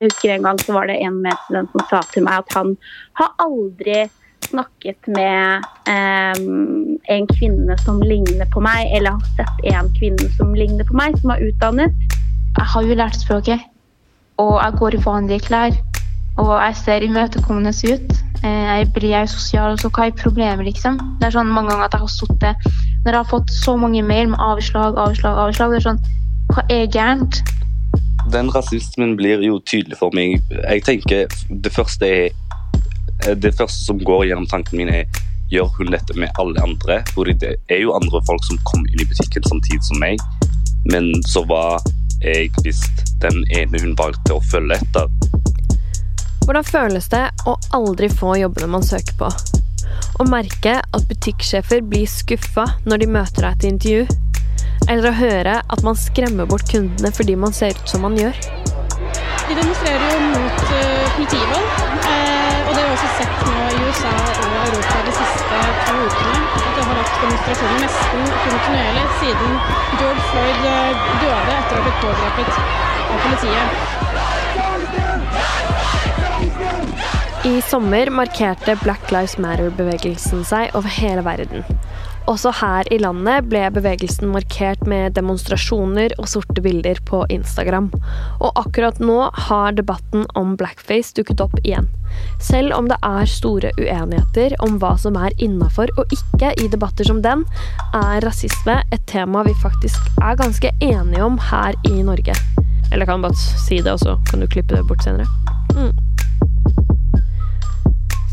Jeg husker En gang så var det en medstudent som sa til meg at han har aldri snakket med eh, en kvinne som ligner på meg, eller har sett en kvinne som ligner på meg, som er utdannet. Jeg har jo lært språket, og jeg går i vanlige klær. Og jeg ser imøtekommende ut. Eh, jeg blir jeg sosial, så hva er problemet, liksom? Det er sånn mange ganger at jeg har sittet Når jeg har fått så mange mail med avslag, avslag, avslag, det er sånn Hva er gærent? Den rasismen blir jo tydelig for meg. Jeg tenker det første er Det første som går gjennom tankene mine, er gjør hun dette med alle andre? For det er jo andre folk som kom inn i butikken samtidig som meg, men så var jeg visst den ene hun valgte å følge etter. Hvordan føles det å aldri få jobbene man søker på? Å merke at butikksjefer blir skuffa når de møter deg til intervju? Eller å høre at man skremmer bort kundene fordi man ser ut som man gjør? De demonstrerer jo mot uh, politivold. Uh, og det har vi også sett nå i USA og Europa de siste to ukene. At det har vært demonstrasjoner nesten kontinuerlig siden George Floyd uh, døde etter å ha blitt pågrepet av politiet. I sommer markerte Black Lives Matter-bevegelsen seg over hele verden. Også her i landet ble bevegelsen markert med demonstrasjoner og sorte bilder på Instagram. Og akkurat nå har debatten om blackface dukket opp igjen. Selv om det er store uenigheter om hva som er innafor og ikke i debatter som den, er rasisme et tema vi faktisk er ganske enige om her i Norge. Eller jeg kan bare si det, og så kan du klippe det bort senere. Mm.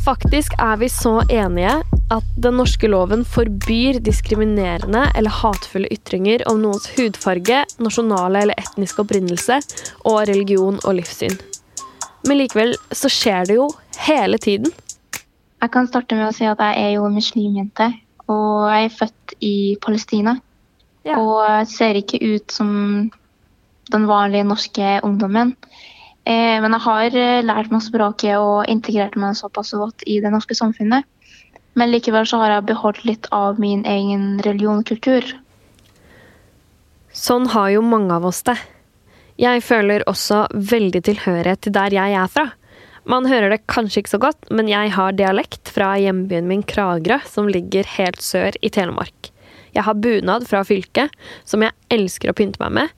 Faktisk er vi så enige at den norske loven forbyr diskriminerende eller hatefulle ytringer om noens hudfarge, nasjonale eller etniske opprinnelse og religion og livssyn. Men likevel så skjer det jo hele tiden. Jeg kan starte med å si at jeg er jo muslimjente, og jeg er født i Palestina. Ja. Og ser ikke ut som den vanlige norske ungdommen. Eh, men jeg har eh, lært meg språket og integrert meg såpass godt i det norske samfunnet. Men likevel så har jeg beholdt litt av min egen religion og kultur. Sånn har jo mange av oss det. Jeg føler også veldig tilhørighet til der jeg er fra. Man hører det kanskje ikke så godt, men jeg har dialekt fra hjembyen min Kragerø, som ligger helt sør i Telemark. Jeg har bunad fra fylket, som jeg elsker å pynte meg med,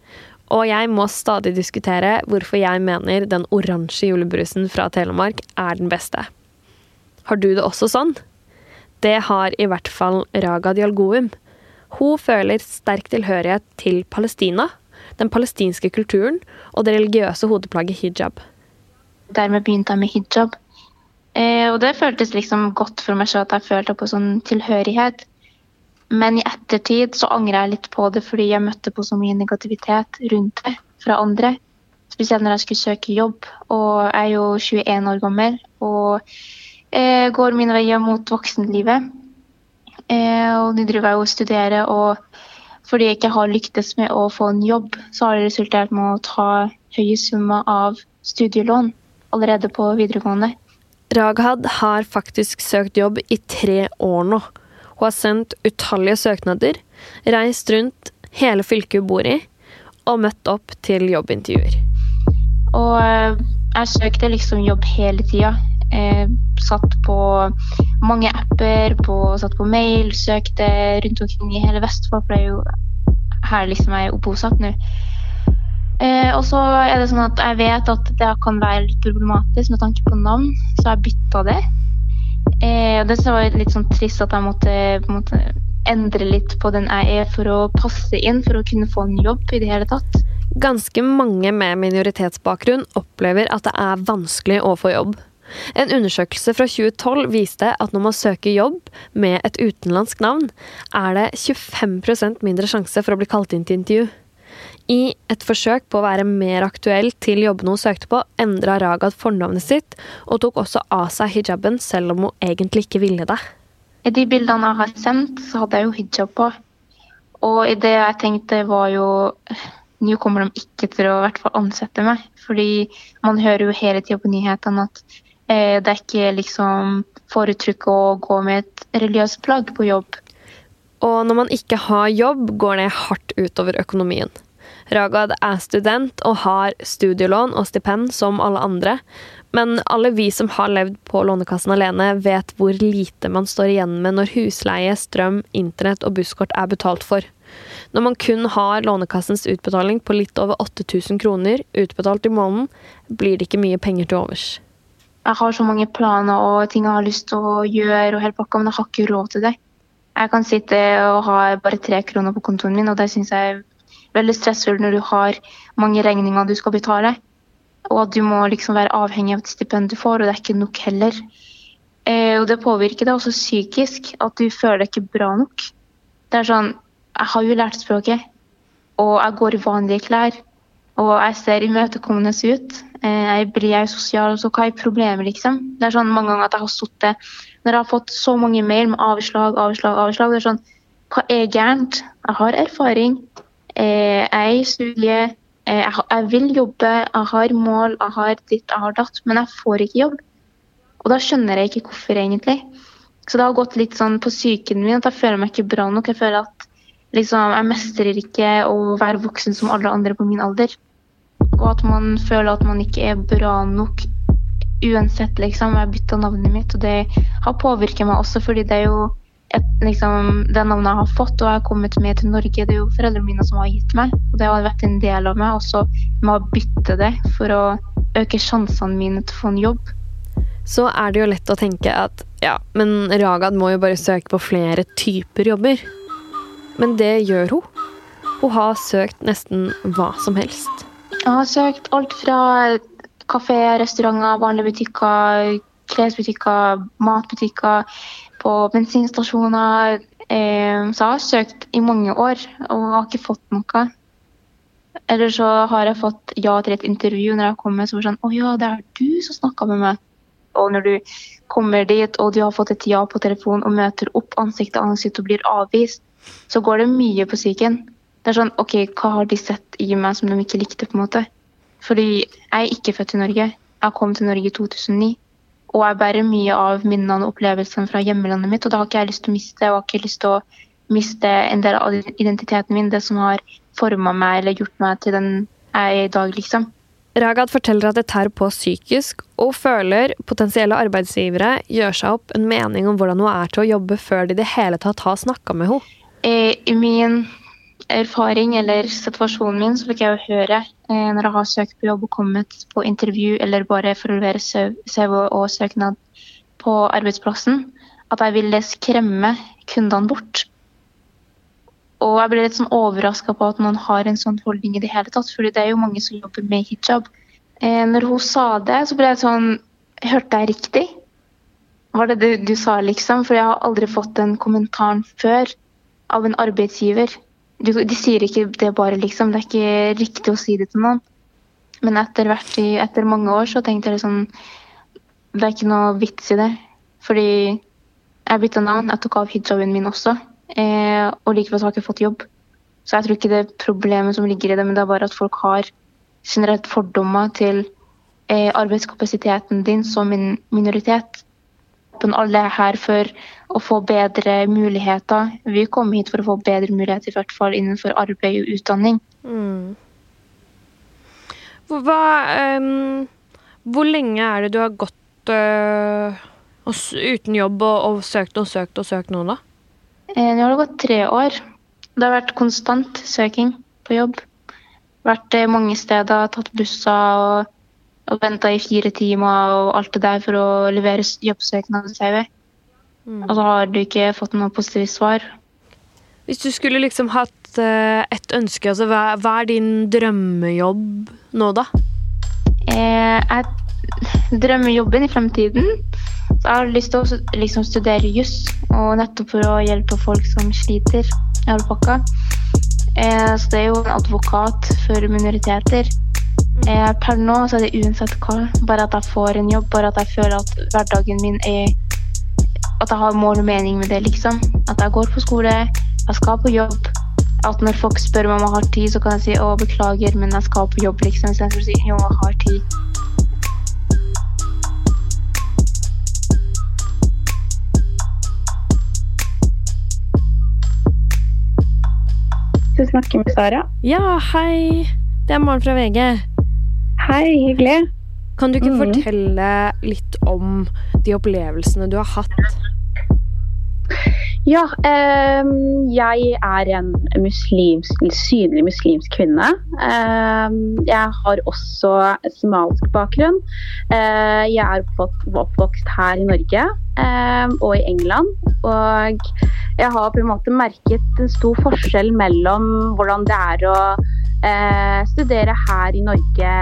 og jeg må stadig diskutere hvorfor jeg mener den oransje julebrusen fra Telemark er den beste. Har du det også sånn? Det har i hvert fall Raga Dialgoum. Hun føler sterk tilhørighet til Palestina, den palestinske kulturen og det religiøse hodeplagget hijab. Dermed begynte jeg med hijab. Eh, og det føltes liksom godt for meg selv at jeg følte på sånn tilhørighet. Men i ettertid så angrer jeg litt på det fordi jeg møtte på så mye negativitet rundt det fra andre. Spesielt når jeg skulle søke jobb. Og jeg er jo 21 år gammel og eh, går mine veier mot voksenlivet. Eh, og nå driver jeg og studerer, og fordi jeg ikke har lyktes med å få en jobb, så har det resultert med å ta høye summer av studielån allerede på videregående. Raghad har faktisk søkt jobb i tre år nå. Hun har sendt utallige søknader, reist rundt hele fylket hun bor i, og møtt opp til jobbintervjuer. Og eh, jeg søkte liksom jobb hele tida. Satt på mange apper, på, satt på mail, søkte rundt omkring i hele Vestfold, for det er jo her liksom jeg er bosatt nå. Eh, og så er det sånn at jeg vet at det kan være litt problematisk med tanke på navn, så jeg bytta det. Eh, det var litt sånn trist at jeg måtte, måte, endre litt på den jeg er for å passe inn, for å kunne få en jobb i det hele tatt. Ganske mange med minoritetsbakgrunn opplever at det er vanskelig å få jobb. En undersøkelse fra 2012 viste at når man søker jobb med et utenlandsk navn, er det 25% mindre sjanse for å bli kalt inn til intervju. I et forsøk på å være mer aktuell til jobbene hun søkte på, endra Ragad fornavnet sitt, og tok også av seg hijaben, selv om hun egentlig ikke ville det. I de bildene jeg har sendt, så hadde jeg jo hijab på. Og i det jeg tenkte var jo Nå kommer de ikke til å i ansette meg. Fordi man hører jo hele tida på nyhetene at det er ikke liksom foretrukket å gå med et religiøst plagg på jobb. Og når man ikke har jobb, går det hardt utover økonomien. Ragad er student og har studielån og stipend som alle andre, men alle vi som har levd på Lånekassen alene, vet hvor lite man står igjen med når husleie, strøm, internett og busskort er betalt for. Når man kun har Lånekassens utbetaling på litt over 8000 kroner utbetalt i måneden, blir det ikke mye penger til overs. Jeg har så mange planer og ting jeg har lyst til å gjøre, og hele pakka, men jeg har ikke råd til det. Jeg kan sitte og ha bare tre kroner på kontoen min, og det syns jeg er veldig stressfullt når du har mange regninger du skal betale. Og at du må liksom være avhengig av et stipend du får, og det er ikke nok heller. Eh, og det påvirker deg også psykisk, at du føler deg ikke bra nok. Det er sånn Jeg har jo lært språket, og jeg går i vanlige klær. Og jeg ser imøtekommende ut. Eh, jeg blir jeg sosial, så hva er problemet, liksom? Det er sånn mange ganger at jeg har sittet Når jeg har fått så mange mail med avslag, avslag, avslag, det er sånn Hva er gærent? Jeg har erfaring. Eh, jeg er i studiet. Eh, jeg vil jobbe. Jeg har mål, jeg har ditt, jeg har datt. Men jeg får ikke jobb. Og da skjønner jeg ikke hvorfor, egentlig. Så det har gått litt sånn på psyken min at jeg føler meg ikke bra nok. Jeg føler at liksom, jeg mestrer ikke å være voksen som alle andre på min alder. Og at man føler at man ikke er bra nok uansett, liksom. Jeg bytta navnet mitt, og det har påvirket meg også, fordi det er jo et, liksom, det navnet jeg har fått, og jeg har kommet med til Norge. Det er jo foreldrene mine som har gitt meg, og det har vært en del av meg. Og så må jeg bytte det for å øke sjansene mine til å få en jobb. Så er det jo lett å tenke at ja, men Ragad må jo bare søke på flere typer jobber. Men det gjør hun. Hun har søkt nesten hva som helst. Jeg har søkt alt fra kafé, restauranter, vanlige butikker, klesbutikker, matbutikker, på bensinstasjoner. Eh, så jeg har søkt i mange år og har ikke fått noe. Eller så har jeg fått ja til et intervju når jeg kommer, så var sånn Å ja, det er du som snakka med meg. Og når du kommer dit og du har fått et ja på telefon og møter opp ansikt til ansikt og blir avvist, så går det mye på psyken. Det er sånn OK, hva har de sett i meg som de ikke likte, på en måte? Fordi jeg er ikke født i Norge. Jeg kom til Norge i 2009. Og jeg bærer mye av minnene og opplevelsene fra hjemlandet mitt, og det har ikke jeg lyst til å miste. Og har ikke lyst til å miste en del av identiteten min, det som har forma meg eller gjort meg til den jeg er i dag, liksom. Ragad forteller at det tær på psykisk, og føler potensielle arbeidsgivere gjør seg opp en mening om hvordan hun er til å jobbe før de i det hele tatt har snakka med henne. Eh, I min erfaring eller situasjonen min, så fikk jeg jo høre eh, når jeg har søkt på jobb og kommet på intervju eller bare for å levere CV og søknad på arbeidsplassen, at jeg ville skremme kundene bort. Og jeg ble litt sånn overraska på at noen har en sånn holdning i det hele tatt, fordi det er jo mange som jobber med hijab. Eh, når hun sa det, så ble jeg sånn Hørte jeg riktig? Var det det du sa, liksom? For jeg har aldri fått den kommentaren før av en arbeidsgiver du, De sier ikke det bare, liksom. Det er ikke riktig å si det til noen. Men etter, hvert, etter mange år så tenkte jeg liksom Det er ikke noe vits i det. Fordi jeg bytta navn, jeg tok av hijaben min også. Eh, og likevel har jeg ikke fått jobb. Så jeg tror ikke det er problemet som ligger i det, men det er bare at folk har generelt fordommer til eh, arbeidskapasiteten din som min minoritet. Alle er her for å få bedre muligheter. Vi kommer hit for å få bedre muligheter, i hvert fall innenfor arbeid og utdanning. Mm. Hva, um, hvor lenge er det du har gått uh, uten jobb og, og, søkt og søkt og søkt nå, da? Eh, nå har det gått tre år. Det har vært konstant søking på jobb. Vært eh, mange steder, tatt busser og, og venta i fire timer og alt det der for å levere jobbsøknad og CV. Mm. Og så har du ikke fått noe positivt svar. Hvis du skulle liksom hatt uh, et ønske, altså hva, hva, er din drømmejobb nå, da? Eh, jeg drømmer jobben i fremtiden. Så jeg har lyst til å liksom, studere juss, og nettopp for å hjelpe folk som sliter i alpakka. Eh, så det er jo en advokat for minoriteter. Eh, per nå så er det uansett hva, bare at jeg får en jobb, bare at jeg føler at hverdagen min er at jeg har mål og mening med det, liksom. At jeg går på skole, jeg skal på jobb. At når folk spør meg om jeg har tid, så kan jeg si å, beklager, men jeg skal på jobb, liksom. Istedenfor å si jo, jeg har tid. Du snakker med Sara. Ja, hei. Det er Maren fra VG. Hei, hyggelig. Kan du ikke mm. fortelle litt om de opplevelsene du har hatt? Ja, eh, jeg er en muslimsk, synlig muslimsk kvinne. Eh, jeg har også somalisk bakgrunn. Eh, jeg er oppvokst, her i Norge ehm, og i England. Og jeg har på en måte merket en stor forskjell mellom hvordan det er å eh, studere her i Norge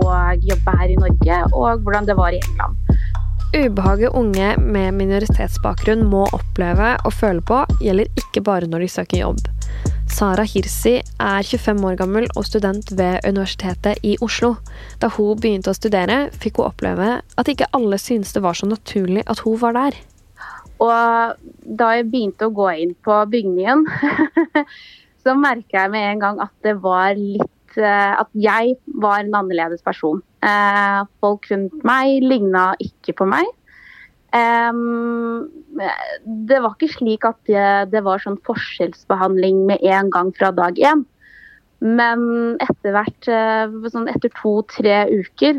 og jobbe her i Norge, og hvordan det var i England. Ubehaget unge med minoritetsbakgrunn må oppleve og føle på, gjelder ikke bare når de søker jobb. Sara Hirsi er 25 år gammel og student ved Universitetet i Oslo. Da hun begynte å studere, fikk hun oppleve at ikke alle syntes det var så naturlig at hun var der. Og da jeg begynte å gå inn på bygningen, så merka jeg med en gang at det var litt eh, At jeg var en annerledes person. Eh, Folk rundt meg ligna ikke på meg. Det var ikke slik at det, det var sånn forskjellsbehandling med en gang fra dag én. Men etter hvert, eh, sånn etter to-tre uker,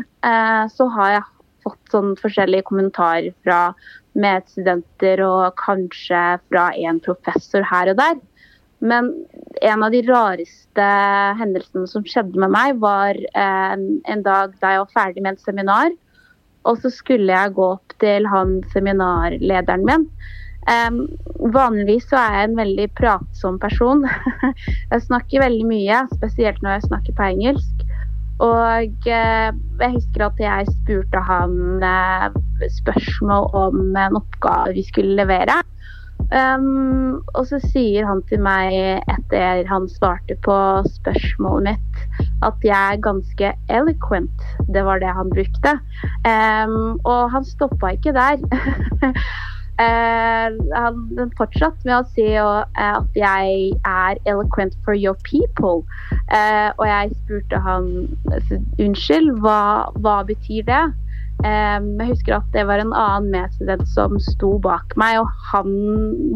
så har jeg fått sånn forskjellige kommentarer fra medstudenter og kanskje fra en professor her og der. Men en av de rareste hendelsene som skjedde med meg, var eh, en dag da jeg var ferdig med et seminar. Og så skulle jeg gå opp til han seminarlederen min. Um, vanligvis så er jeg en veldig pratsom person. jeg snakker veldig mye, spesielt når jeg snakker på engelsk. Og uh, jeg husker at jeg spurte han uh, spørsmål om en oppgave vi skulle levere. Um, og så sier han til meg etter han svarte på spørsmålet mitt, at jeg er ganske eloquent. Det var det han brukte. Um, og han stoppa ikke der. uh, han fortsatte med å si uh, at jeg er eloquent for your people. Uh, og jeg spurte han unnskyld, hva, hva betyr det? Jeg husker at det var en annen medstudent som sto bak meg, og han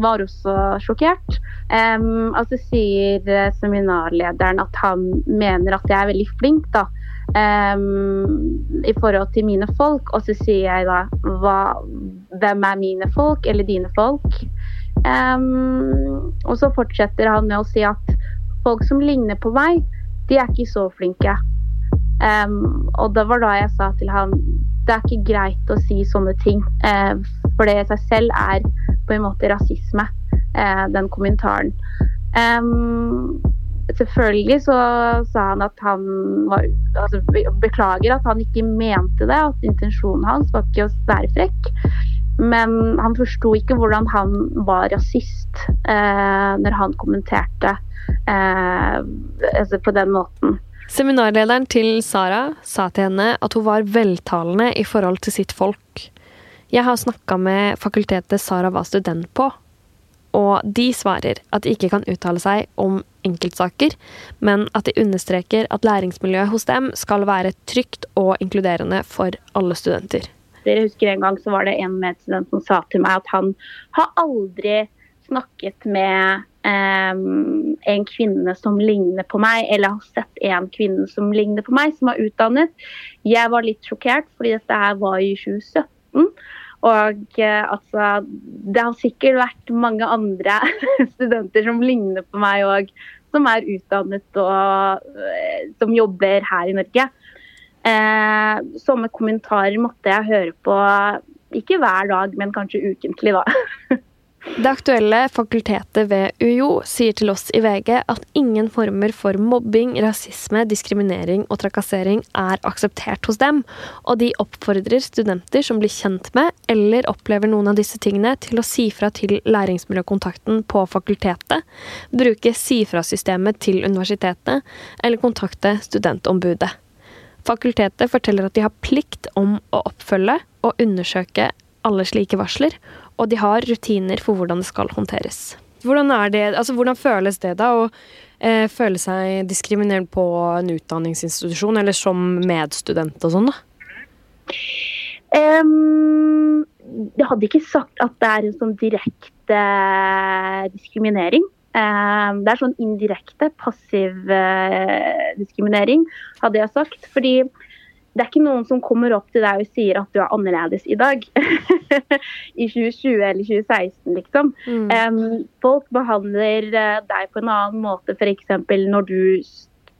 var også sjokkert. Um, og så sier eh, seminarlederen at han mener at jeg er veldig flink da, um, i forhold til mine folk. Og så sier jeg da hva, hvem er mine folk, eller dine folk? Um, og så fortsetter han med å si at folk som ligner på meg, de er ikke så flinke. Og det var da jeg sa til han det er ikke greit å si sånne ting. Uh, for det i seg selv er på en måte rasisme, uh, den kommentaren. Selvfølgelig så sa han at han var altså, Beklager at han ikke mente det, at intensjonen hans var ikke å være frekk. Men han forsto ikke hvordan han var rasist eh, når han kommenterte altså på den måten. Seminarlederen til Sara sa til henne at hun var veltalende i forhold til sitt folk. Jeg har snakka med fakultetet Sara var student på, og de svarer at de ikke kan uttale seg om enkeltsaker, men at de understreker at læringsmiljøet hos dem skal være trygt og inkluderende for alle studenter. Jeg husker En gang så var det en medstudent som sa til meg at han har aldri snakket med en kvinne som ligner på meg, eller har sett en kvinne som ligner på meg, som er utdannet. Jeg var litt sjokkert, fordi dette her var i 2017. Og uh, altså Det har sikkert vært mange andre studenter som ligner på meg òg, som er utdannet og uh, som jobber her i Norge. Eh, sånne kommentarer måtte jeg høre på ikke hver dag, men kanskje ukentlig, da. Det aktuelle fakultetet ved UiO sier til oss i VG at ingen former for mobbing, rasisme, diskriminering og trakassering er akseptert hos dem, og de oppfordrer studenter som blir kjent med eller opplever noen av disse tingene, til å si fra til læringsmiljøkontakten på fakultetet, bruke si fra-systemet til universitetet eller kontakte studentombudet. Fakultetet forteller at de har plikt om å oppfølge og undersøke alle slike varsler, og de har rutiner for hvordan det skal håndteres. Hvordan, det, altså, hvordan føles det da å eh, føle seg diskriminert på en utdanningsinstitusjon, eller som medstudent og sånn, da? Um, jeg hadde ikke sagt at det er en sånn direkte diskriminering. Eh, det er sånn indirekte passiv eh, diskriminering, hadde jeg sagt. Fordi det er ikke noen som kommer opp til deg og sier at du er annerledes i dag. I 2020 eller 2016, liksom. Mm. Um, folk behandler eh, deg på en annen måte, f.eks. når du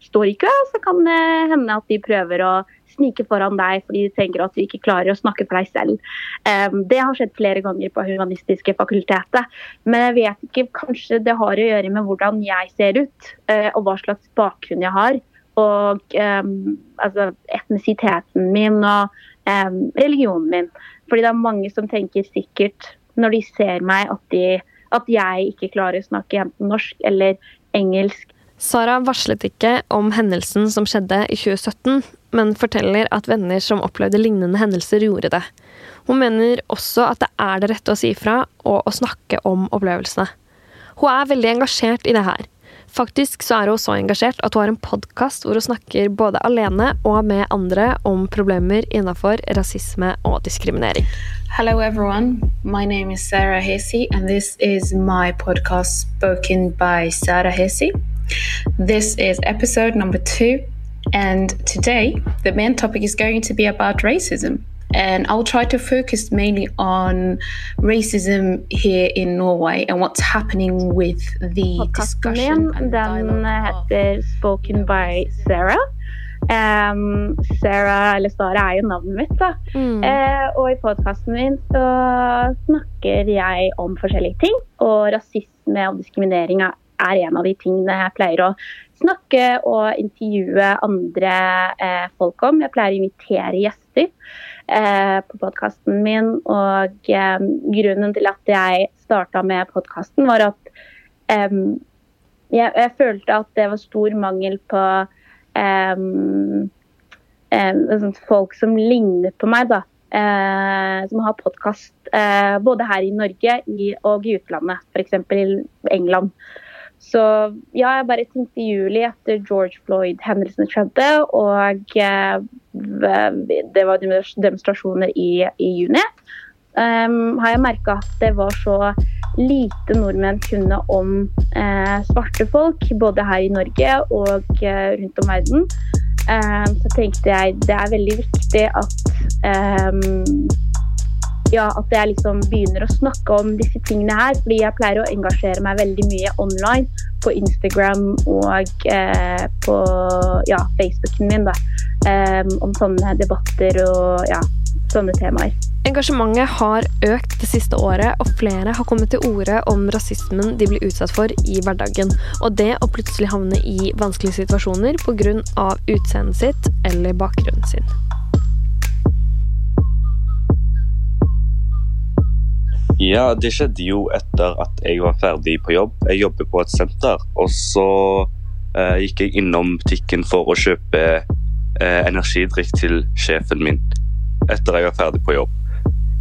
står i kø, så kan det hende at de prøver å snike foran deg fordi de tenker at du ikke klarer å snakke for deg selv. Um, det har skjedd flere ganger på humanistiske fakultetet. Men jeg vet ikke, kanskje det har å gjøre med hvordan jeg ser ut, uh, og hva slags bakgrunn jeg har. Og um, altså, etnisiteten min og um, religionen min. Fordi det er mange som tenker sikkert når de ser meg at, de, at jeg ikke klarer å snakke enten norsk eller engelsk. Sara varslet ikke om hendelsen som skjedde i 2017, men forteller at venner som opplevde lignende hendelser, gjorde det. Hun mener også at det er det rette å si fra og å snakke om opplevelsene. Hun er veldig engasjert i det her. Faktisk så er hun så engasjert at hun har en podkast hvor hun snakker både alene og med andre om problemer innenfor rasisme og diskriminering. Hello, everyone. My name is Sarah Hesi and this is my podcast spoken by Sarah Hesi. This is episode number two, and today the main topic is going to be about racism. And I'll try to focus mainly on racism here in Norway and what's happening with the Podkasten discussion min den heter 'Spoken by Sarah'. Um, Sarah, eller Sara, er jo navnet mitt. da. Eh, og i podkasten min så snakker jeg om forskjellige ting. Og rasisme og diskriminering er er en av de tingene jeg pleier å snakke og intervjue andre uh, folk om. Jeg pleier å invitere gjester eh, på podkasten min. Og eh, grunnen til at jeg starta med podkasten, var at eh, jeg, jeg følte at det var stor mangel på em, em, sånn folk som ligner på meg, da. Eh, som har podkast eh, både her i Norge og i utlandet, f.eks. i England. Så ja, jeg bare tenkte i juli etter George Floyd-hendelsene skjedde, og eh, det var demonstrasjoner i, i juni, um, har jeg merka at det var så lite nordmenn kunne om eh, svarte folk, både her i Norge og eh, rundt om verden. Um, så tenkte jeg det er veldig viktig at em, ja, at jeg liksom begynner å snakke om disse tingene her. Fordi jeg pleier å engasjere meg veldig mye online på Instagram og eh, på ja, Facebooken min. da, em, Om sånne debatter og ja, sånne temaer. Engasjementet har økt det siste året, og flere har kommet til orde om rasismen de blir utsatt for i hverdagen, og det å plutselig havne i vanskelige situasjoner pga. utseendet sitt eller bakgrunnen sin. Ja, det skjedde jo etter at jeg var ferdig på jobb. Jeg jobber på et senter, og så eh, gikk jeg innom butikken for å kjøpe eh, energidrikk til sjefen min etter jeg var ferdig på jobb.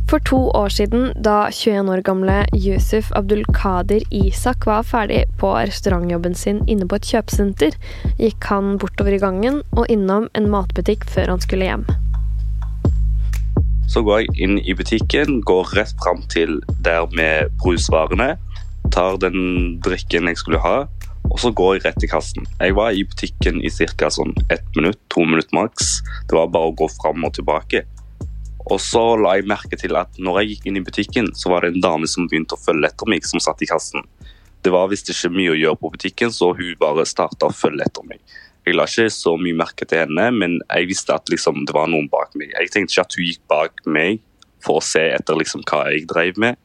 For to år siden, da 21 år gamle Yusuf Abdulkader Isak var ferdig på restaurantjobben sin inne på et kjøpesenter, gikk han bortover i gangen og innom en matbutikk før han skulle hjem. Så går jeg inn i butikken, går rett fram til der med brusvarene, tar den drikken jeg skulle ha, og så går jeg rett til kassen. Jeg var i butikken i ca. Sånn ett minutt, to minutter maks. Det var bare å gå fram og tilbake. Og så la jeg merke til at når jeg gikk inn i butikken, så var det en dame som begynte å følge etter meg, som satt i kassen. Det var visst ikke mye å gjøre på butikken, så hun bare starta å følge etter meg. Jeg la ikke så mye merke til henne, men jeg visste at liksom, det var noen bak meg. Jeg tenkte ikke at hun gikk bak meg for å se etter liksom, hva jeg drev med.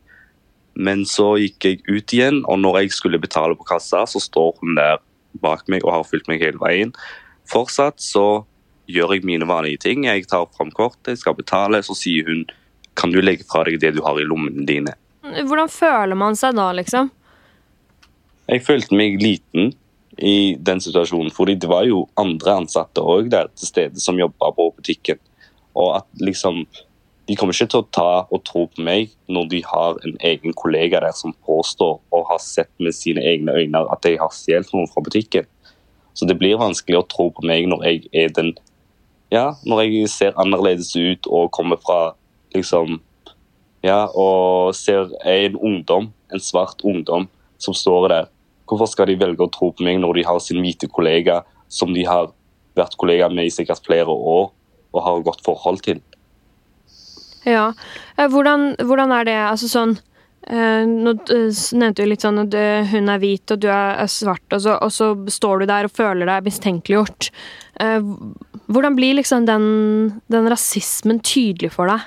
Men så gikk jeg ut igjen, og når jeg skulle betale på kassa, så står hun der bak meg og har fulgt meg hele veien. Fortsatt så gjør jeg mine vanlige ting. Jeg tar fram kortet, skal betale, så sier hun kan du legge fra deg det du har i lommene dine. Hvordan føler man seg da, liksom? Jeg følte meg liten i den situasjonen, fordi det var jo andre ansatte òg der til stede som jobba på butikken. Og at liksom De kommer ikke til å ta og tro på meg når de har en egen kollega der som påstår og har sett med sine egne øyne at jeg har stjålet noe fra butikken. Så det blir vanskelig å tro på meg når jeg er den Ja, når jeg ser annerledes ut og kommer fra liksom Ja, og ser er en ungdom, en svart ungdom, som står der Hvorfor skal de velge å tro på meg når de har sin hvite kollega som de har vært kollega med i sikkert flere år og har godt forhold til? Ja. Eh, Hvordan, hvordan er det altså sånn Uh, Nå uh, nevnte du litt sånn at uh, hun er hvit og du er er svart, og så, og så står du der og føler deg mistenkeliggjort. Hvordan blir liksom den, den rasismen tydelig for deg?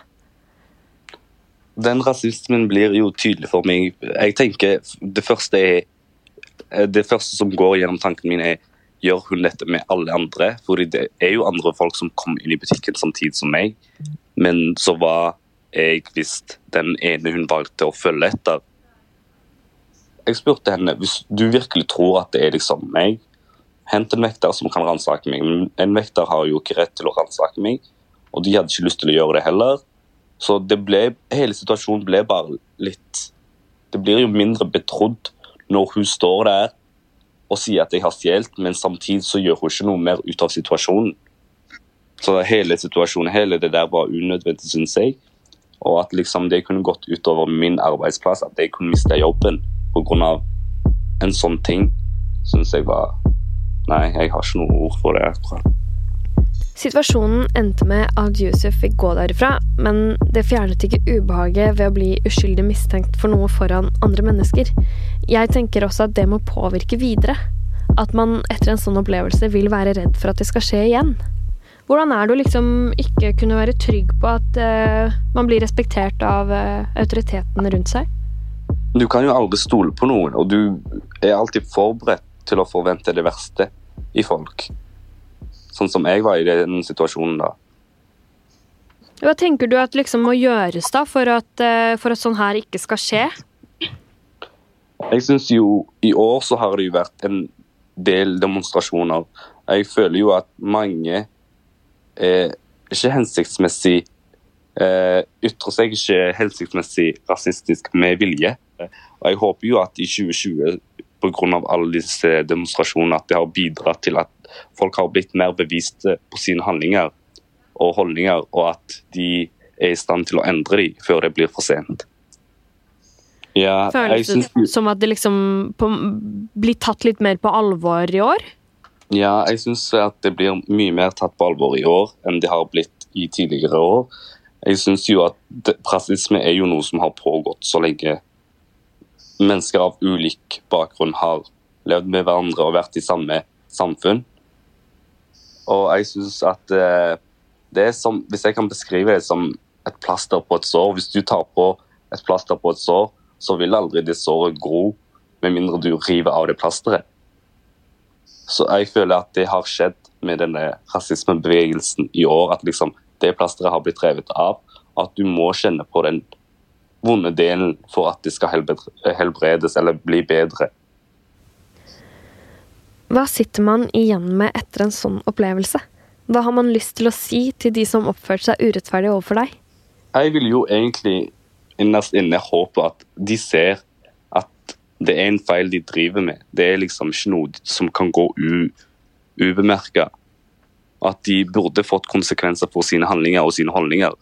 Den rasismen blir jo tydelig for meg. Jeg tenker Det første er Det første som går gjennom tanken min, er gjør hun dette med alle andre? Fordi det er jo andre folk som kom inn i butikken samtidig som meg. Men så var jeg visst den ene hun valgte å følge etter. Jeg spurte henne hvis du virkelig tror at det er liksom meg, hent en vekter som kan ransake meg. Men en vekter har jo ikke rett til å ransake meg, og de hadde ikke lyst til å gjøre det heller. Så det ble, hele situasjonen ble bare litt Det blir jo mindre betrodd når hun står der og sier at jeg har stjålet, men samtidig så gjør hun ikke noe mer ut av situasjonen. Så hele situasjonen, hele det der var unødvendig, syns jeg. Og at liksom det kunne gått utover min arbeidsplass, at jeg kunne miste jobben pga. en sånn ting, syns jeg var Nei, jeg har ikke noe ord for det. akkurat. Situasjonen endte med at Yusuf fikk gå derifra, men det fjernet ikke ubehaget ved å bli uskyldig mistenkt for noe foran andre mennesker. Jeg tenker også at det må påvirke videre. At man etter en sånn opplevelse vil være redd for at det skal skje igjen. Hvordan er det å liksom ikke kunne være trygg på at uh, man blir respektert av uh, autoritetene rundt seg? Du kan jo aldri stole på noen, og du er alltid forberedt til å forvente det verste i folk. Sånn som jeg var i den situasjonen da. Hva tenker du at liksom må gjøres da for at, eh, for at sånn her ikke skal skje? Jeg syns jo i år så har det jo vært en del demonstrasjoner. Jeg føler jo at mange eh, ikke hensiktsmessig eh, ytrer seg ikke hensiktsmessig rasistisk med vilje. Og jeg håper jo at i 2020 pga. alle disse demonstrasjonene at det har bidratt til at folk har blitt mer beviste på sine handlinger og holdninger, og at de er i stand til å endre dem før det blir for sent. Ja, jeg Føles synes det som at det liksom på, blir tatt litt mer på alvor i år? Ja, jeg syns at det blir mye mer tatt på alvor i år enn det har blitt i tidligere år. Jeg syns jo at rasisme er jo noe som har pågått så lenge mennesker av ulik bakgrunn har levd med hverandre og vært i samme samfunn. Og jeg syns at eh, det er som Hvis jeg kan beskrive det som et plaster på et sår Hvis du tar på et plaster på et sår, så vil aldri det såret gro med mindre du river av det plasteret. Så jeg føler at det har skjedd med denne rasismebevegelsen i år. At liksom det plasteret har blitt revet av. At du må kjenne på den vonde delen for at det skal helbredes eller bli bedre. Hva sitter man igjen med etter en sånn opplevelse? Hva har man lyst til å si til de som oppførte seg urettferdig overfor deg? Jeg vil jo egentlig innerst inne håpe at de ser at det er en feil de driver med. Det er liksom ikke noe som kan gå ubemerka. At de burde fått konsekvenser for sine handlinger og sine holdninger.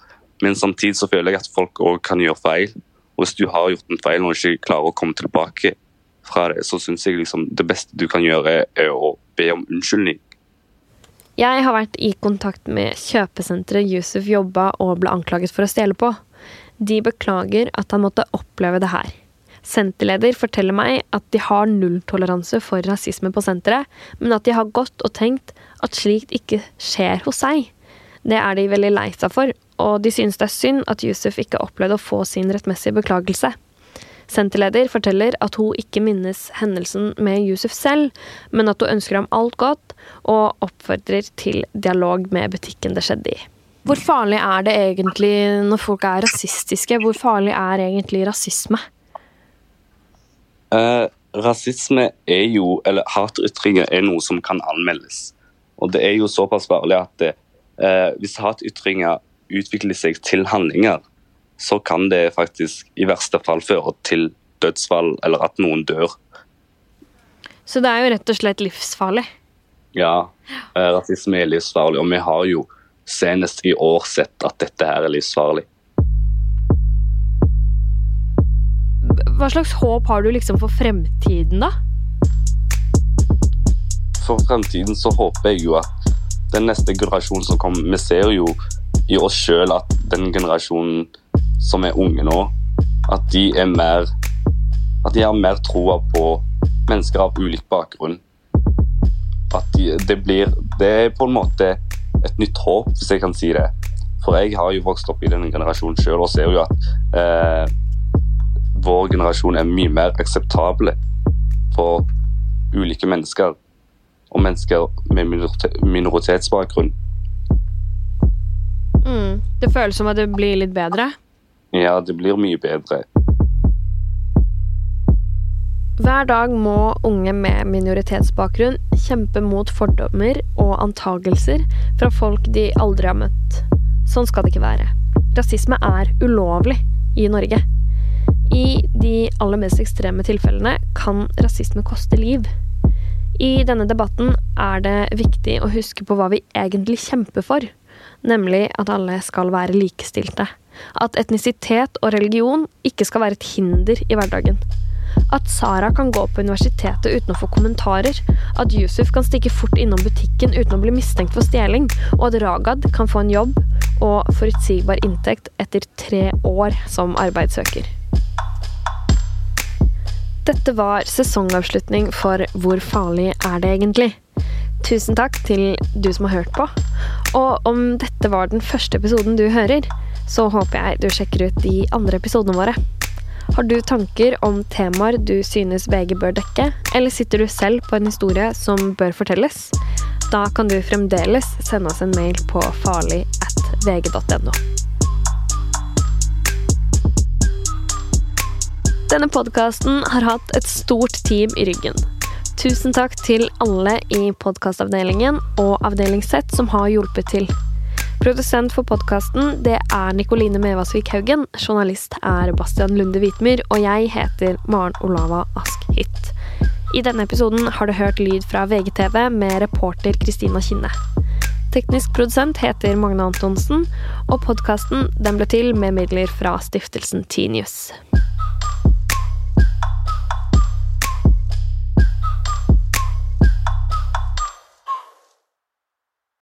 Men samtidig så føler jeg at folk òg kan gjøre feil. Og hvis du har gjort en feil og ikke klarer å komme tilbake fra det, så syns jeg liksom det beste du kan gjøre, er å be om unnskyldning. Jeg har vært i kontakt med kjøpesenteret Yusuf jobba og ble anklaget for å stjele på. De beklager at han måtte oppleve det her. Senterleder forteller meg at de har nulltoleranse for rasisme på senteret, men at de har gått og tenkt at slikt ikke skjer hos seg. Det er de veldig lei seg for, og de synes det er synd at Yusuf ikke opplevde å få sin rettmessige beklagelse. Senterleder forteller at hun ikke minnes hendelsen med Yusuf selv, men at hun ønsker ham alt godt, og oppfordrer til dialog med butikken det skjedde i. Hvor farlig er det egentlig når folk er rasistiske? Hvor farlig er egentlig rasisme? Eh, rasisme er jo, eller hatytringer er noe som kan anmeldes. Og det er jo såpass farlig at det, eh, hvis hatytringer utvikler seg til handlinger, så kan det faktisk i verste fall føre til dødsfall eller at noen dør. Så det er jo rett og slett livsfarlig. Ja, eh, rasisme er livsfarlig, og vi har jo senest i år sett at dette her er livsfarlig. Hva slags håp har du liksom for fremtiden, da? for fremtiden så håper jeg jo at den neste generasjonen som kommer Vi ser jo i oss sjøl at den generasjonen som er unge nå, at de er mer At de har mer troa på mennesker av ulik bakgrunn. At de, det blir Det er på en måte et nytt håp, hvis jeg kan si det. For jeg har jo vokst opp i denne generasjonen sjøl og ser jo at eh, vår generasjon er mye mer akseptable for ulike mennesker. Og mennesker med minoritetsbakgrunn. Mm. Det føles som at det blir litt bedre? Ja, det blir mye bedre. Hver dag må unge med minoritetsbakgrunn kjempe mot fordommer og antagelser fra folk de aldri har møtt. Sånn skal det ikke være. Rasisme er ulovlig i Norge. I de aller mest ekstreme tilfellene kan rasisme koste liv. I denne debatten er det viktig å huske på hva vi egentlig kjemper for, nemlig at alle skal være likestilte. At etnisitet og religion ikke skal være et hinder i hverdagen. At Sara kan gå på universitetet uten å få kommentarer. At Yusuf kan stikke fort innom butikken uten å bli mistenkt for stjeling. Og at Ragad kan få en jobb og forutsigbar inntekt etter tre år som arbeidssøker. Dette var sesongavslutning for Hvor farlig er det egentlig? Tusen takk til du som har hørt på. Og om dette var den første episoden du hører, så håper jeg du sjekker ut de andre episodene våre. Har du tanker om temaer du synes VG bør dekke, eller sitter du selv på en historie som bør fortelles? Da kan du fremdeles sende oss en mail på farlig at vg.no. Denne podkasten har hatt et stort team i ryggen. Tusen takk til alle i podkastavdelingen og Avdeling Z som har hjulpet til. Produsent for podkasten er Nikoline Mevasvik Haugen. Journalist er Bastian Lunde Hvitmyr, og jeg heter Maren Olava Ask-Hytt. I denne episoden har du hørt lyd fra VGTV med reporter Kristina Kinne. Teknisk produsent heter Magne Antonsen, og podkasten ble til med midler fra stiftelsen Tinius.